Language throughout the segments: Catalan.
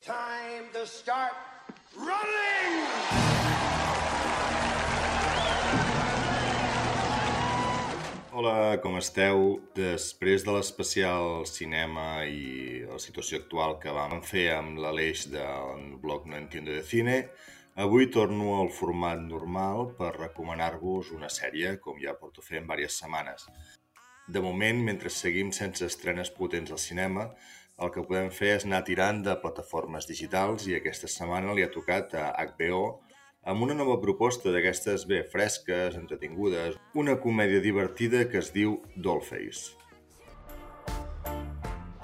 Time to start running! Hola, com esteu? Després de l'especial cinema i la situació actual que vam fer amb l'Aleix del blog No Entiendo de Cine, avui torno al format normal per recomanar-vos una sèrie, com ja porto fent diverses setmanes. De moment, mentre seguim sense estrenes potents al cinema, el que podem fer és anar tirant de plataformes digitals i aquesta setmana li ha tocat a HBO amb una nova proposta d'aquestes bé fresques, entretingudes, una comèdia divertida que es diu Dollface.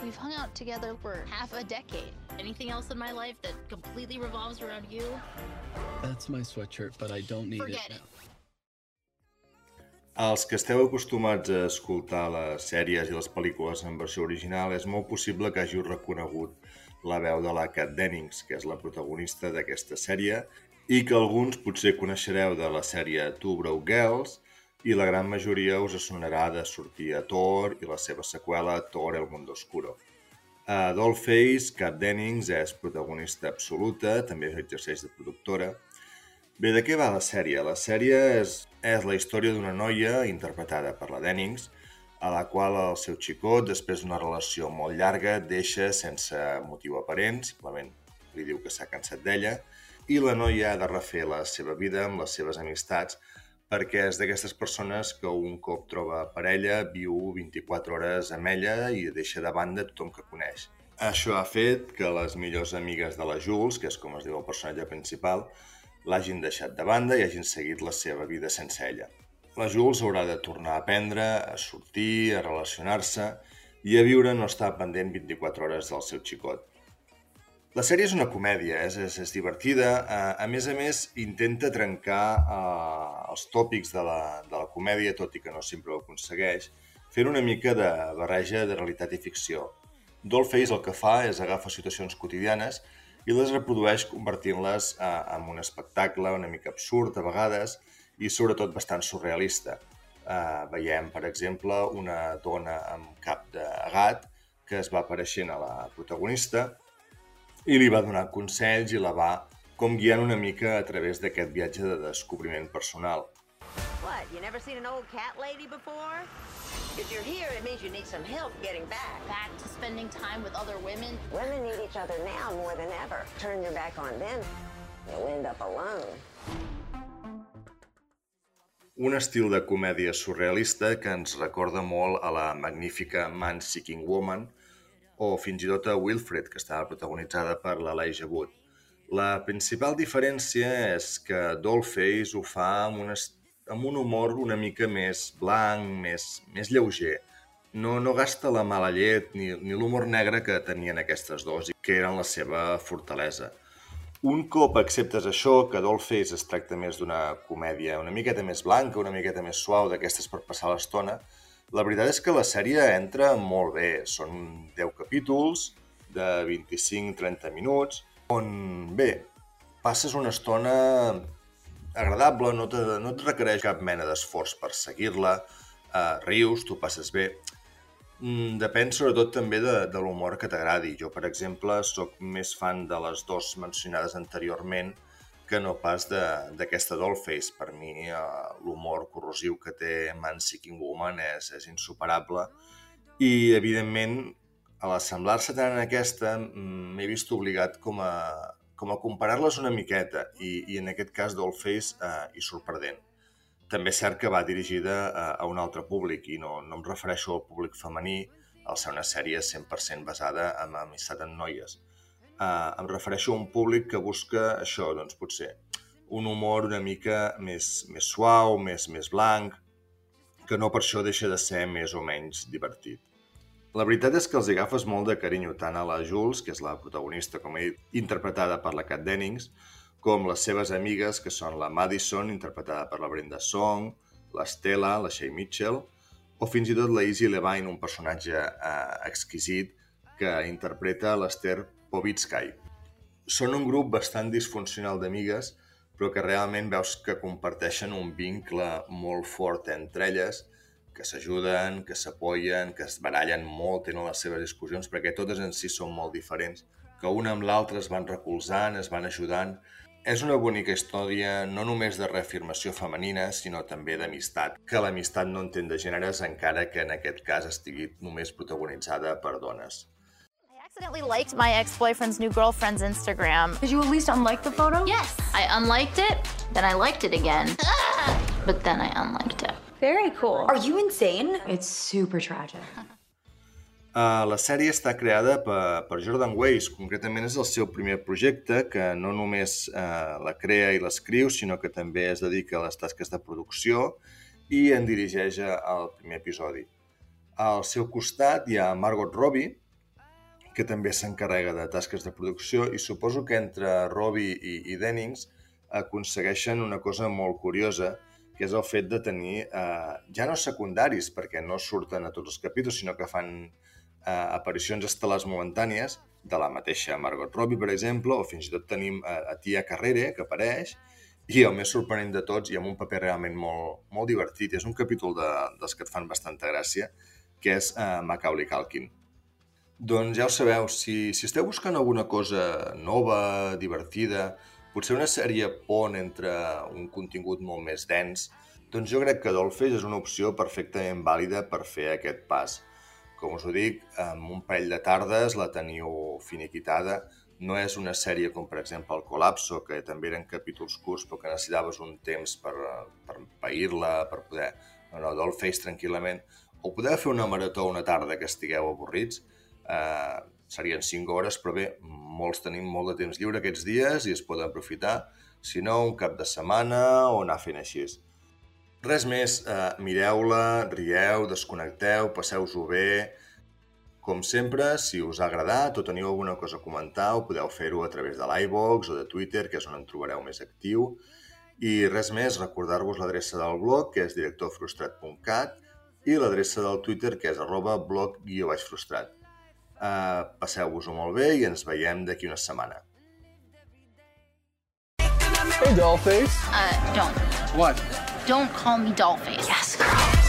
We've hung out together for half a decade. Anything else in my life that completely revolves around you? That's my sweatshirt, but I don't need Forget it it. Els que esteu acostumats a escoltar les sèries i les pel·lícules en versió original és molt possible que hàgiu reconegut la veu de la Kat Dennings, que és la protagonista d'aquesta sèrie, i que alguns potser coneixereu de la sèrie Two Broke Girls, i la gran majoria us sonarà de sortir a Thor i la seva seqüela Thor El Mundo Oscuro. A Dollface, Kat Dennings és protagonista absoluta, també exerceix de productora. Bé, de què va la sèrie? La sèrie és, és la història d'una noia interpretada per la Dennings, a la qual el seu xicot, després d'una relació molt llarga, deixa sense motiu aparent, simplement li diu que s'ha cansat d'ella, i la noia ha de refer la seva vida amb les seves amistats perquè és d'aquestes persones que un cop troba parella viu 24 hores amb ella i deixa de banda tothom que coneix. Això ha fet que les millors amigues de la Jules, que és com es diu el personatge principal, l'hagin deixat de banda i hagin seguit la seva vida sense ella. La Jules haurà de tornar a aprendre, a sortir, a relacionar-se i a viure no estar pendent 24 hores del seu xicot. La sèrie és una comèdia, és, és, és divertida. A, a més a més, intenta trencar uh, els tòpics de la, de la comèdia, tot i que no sempre ho aconsegueix, fent una mica de barreja de realitat i ficció. Dollface el que fa és agafa situacions quotidianes i les reprodueix convertint-les uh, en un espectacle una mica absurd a vegades i sobretot bastant surrealista. Uh, veiem, per exemple, una dona amb cap de gat que es va apareixent a la protagonista i li va donar consells i la va com guiant una mica a través d'aquest viatge de descobriment personal. What, you never seen an old cat lady before? If you're here, it means you need some help getting back. Back to spending time with other women. Women need each other now more than ever. Turn your back on them, you'll end up alone. Un estil de comèdia surrealista que ens recorda molt a la magnífica Man Seeking Woman o fins i tot a Wilfred, que estava protagonitzada per l'Elijah Wood. La principal diferència és que Dollface ho fa amb un, est- amb un humor una mica més blanc, més, més lleuger. No, no gasta la mala llet ni, ni l'humor negre que tenien aquestes dos i que eren la seva fortalesa. Un cop acceptes això, que Dollface es tracta més d'una comèdia una miqueta més blanca, una miqueta més suau, d'aquestes per passar l'estona, la veritat és que la sèrie entra molt bé. Són 10 capítols de 25-30 minuts, on, bé, passes una estona agradable, no, te, no et requereix cap mena d'esforç per seguir-la, eh, rius, tu passes bé. Mm, depèn sobretot també de, de l'humor que t'agradi. Jo, per exemple, sóc més fan de les dues mencionades anteriorment que no pas d'aquesta Dollface. Per mi, eh, l'humor corrosiu que té Man Seeking Woman és, és insuperable i, evidentment, a l'assemblar-se tant en aquesta, mm, m'he vist obligat com a, com a comparar-les una miqueta i, i en aquest cas Dollface eh, hi surt perdent. També és cert que va dirigida a, a un altre públic i no, no em refereixo al públic femení, al ser una sèrie 100% basada en amistat en noies. Uh, em refereixo a un públic que busca això, doncs potser un humor una mica més, més suau, més, més blanc, que no per això deixa de ser més o menys divertit. La veritat és que els agafes molt de carinyo tant a la Jules, que és la protagonista, com he dit, interpretada per la Kat Dennings, com les seves amigues, que són la Madison, interpretada per la Brenda Song, l'Estela, la Shay Mitchell, o fins i tot la Izzy Levine, un personatge eh, exquisit que interpreta l'Esther Povitsky. Són un grup bastant disfuncional d'amigues, però que realment veus que comparteixen un vincle molt fort entre elles, que s'ajuden, que s'apoyen, que es barallen molt, tenen les seves discussions, perquè totes en si són molt diferents, que una amb l'altra es van recolzant, es van ajudant. És una bonica història no només de reafirmació femenina, sinó també d'amistat, que l'amistat no entén de gèneres encara que en aquest cas estigui només protagonitzada per dones. I accidentally liked my ex-boyfriend's new girlfriend's Instagram. Did you at least unlike the photo? Yes, I unliked it, then I liked it again. but then I unliked it. Very cool. Are you insane? It's super tragic. Uh, la sèrie està creada per, per Jordan Weiss, concretament és el seu primer projecte, que no només uh, la crea i l'escriu, sinó que també es dedica a les tasques de producció i en dirigeix el primer episodi. Al seu costat hi ha Margot Robbie, que també s'encarrega de tasques de producció i suposo que entre Robbie i, i Dennings aconsegueixen una cosa molt curiosa, que és el fet de tenir, eh, ja no secundaris, perquè no surten a tots els capítols, sinó que fan eh, aparicions estel·lars momentànies de la mateixa Margot Robbie, per exemple, o fins i tot tenim a, a Tia Carrere, que apareix, i el més sorprenent de tots, i amb un paper realment molt, molt divertit, és un capítol de, dels que et fan bastanta gràcia, que és eh, Macaulay Culkin. Doncs ja ho sabeu, si, si esteu buscant alguna cosa nova, divertida, potser una sèrie pont entre un contingut molt més dens, doncs jo crec que Dollface és una opció perfectament vàlida per fer aquest pas. Com us ho dic, amb un parell de tardes la teniu finiquitada. No és una sèrie com, per exemple, El Colapso, que també eren capítols curts però que necessitaves un temps per, per pair-la, per poder... No, no, Dollface tranquil·lament. O podeu fer una marató una tarda que estigueu avorrits, eh, serien 5 hores, però bé, molts tenim molt de temps lliure aquests dies i es poden aprofitar, si no, un cap de setmana o anar fent així. Res més, eh, mireu-la, rieu, desconnecteu, passeu-vos-ho bé. Com sempre, si us ha agradat o teniu alguna cosa a comentar, ho podeu fer-ho a través de l'iVox o de Twitter, que és on en trobareu més actiu. I res més, recordar-vos l'adreça del blog, que és directorfrustrat.cat, i l'adreça del Twitter, que és arroba blog-frustrat. Uh, Passeu-vos-ho molt bé i ens veiem d'aquí una setmana. Hey, Dollface. Uh, don't. What? Don't call me Dollface. Yes, girl.